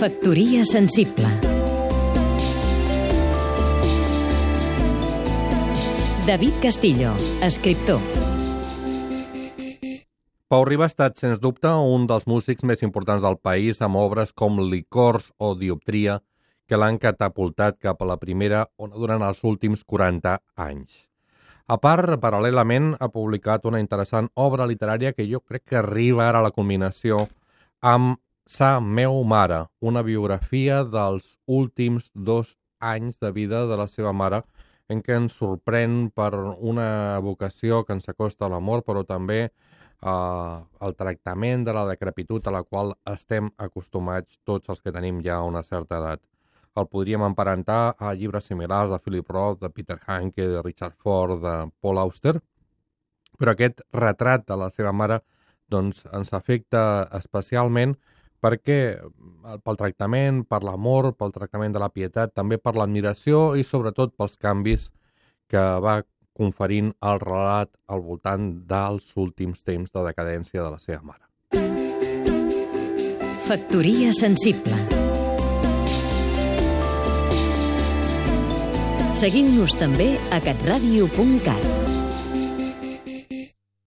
Factoria sensible David Castillo, escriptor Pau Riba ha estat, sens dubte, un dels músics més importants del país amb obres com Licors o Dioptria, que l'han catapultat cap a la primera ona durant els últims 40 anys. A part, paral·lelament, ha publicat una interessant obra literària que jo crec que arriba ara a la culminació amb Sa meu mare, una biografia dels últims dos anys de vida de la seva mare, en què ens sorprèn per una vocació que ens acosta a l'amor, però també eh, el tractament de la decrepitud a la qual estem acostumats tots els que tenim ja una certa edat. El podríem emparentar a llibres similars de Philip Roth, de Peter Hanke, de Richard Ford, de Paul Auster, però aquest retrat de la seva mare doncs, ens afecta especialment perquè eh, pel tractament, per l'amor, pel tractament de la pietat, també per l'admiració i sobretot pels canvis que va conferint el relat al voltant dels últims temps de decadència de la seva mare. Factoria sensible. Seguim-nos també a catradio.cat